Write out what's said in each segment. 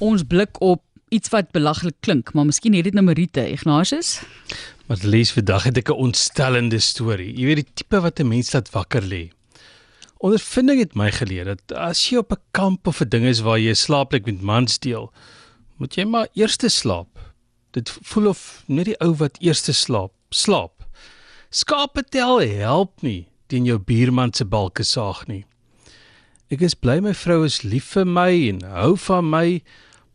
ons blik op iets wat belaglik klink, maar miskien het dit nou Marite Ignatius. Maar lees vandag het ek 'n ontstellende storie. Jy weet die tipe wat 'n mens laat wakker lê. Ondervinding het my geleer dat as jy op 'n kamp of 'n ding is waar jy slaaplik met mans deel, moet jy maar eers slaap. Dit voel of net die ou wat eers slaap, slaap. Skape tel help nie teen jou buurman se balke saag nie. Ek is bly my vrou is lief vir my en hou van my,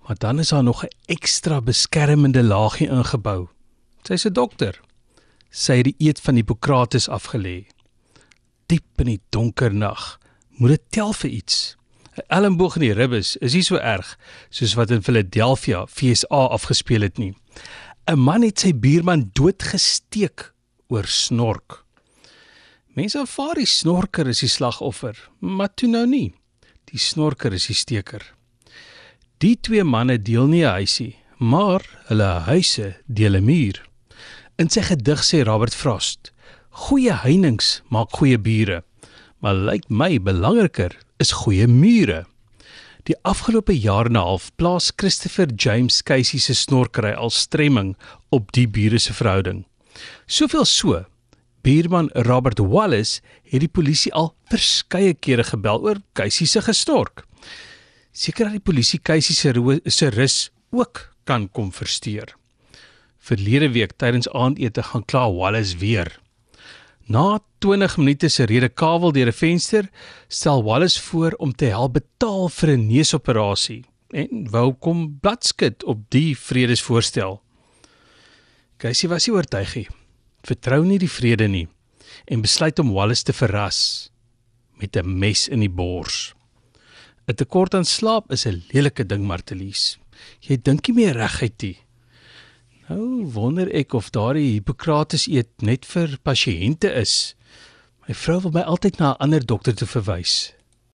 maar dan is daar nog 'n ekstra beskermende laagie ingebou. Sy's 'n dokter. Sy het die eed van Hippokrates afgelê. Diep in die donker nag, moet dit tel vir iets. 'n Elmboog in die ribbes is nie so erg soos wat in Philadelphia FSA afgespeel het nie. 'n Man het sy buurman doodgesteek oor snork. Mense aanvaar die snorker is die slagoffer, maar toe nou nie. Die snorker is die steker. Die twee manne deel nie 'n huisie, maar hulle huise deel 'n muur. In sy gedig sê Robert Frost: "Goeie heininge maak goeie bure, maar lyk my belangriker is goeie mure." Die afgelope jaar en 'n half plaas Christopher James Casey se snorkery al stremming op die bure se verhouding. Soveel so Buurman Robert Wallace het die polisie al verskeie kere gebel oor Casey se gestork. Seker dat die polisie Casey se se rus ook kan kom versteur. Verlede week tydens aandete gaan kla Wallace weer. Na 20 minute se rede kawel deur 'n venster, stel Wallace voor om te help betaal vir 'n neusoperasie en wou kom bladskit op die vredesvoorstel. Casey was nie oortuig nie vertrou nie die vrede nie en besluit om Wallace te verras met 'n mes in die bors. 'n Tekort aan slaap is 'n lelike ding, Martelies. Jy dink nie meer reguit nie. Nou wonder ek of daardie Hippokrates eet net vir pasiënte is. My vrou wil my altyd na 'n ander dokter toe verwys.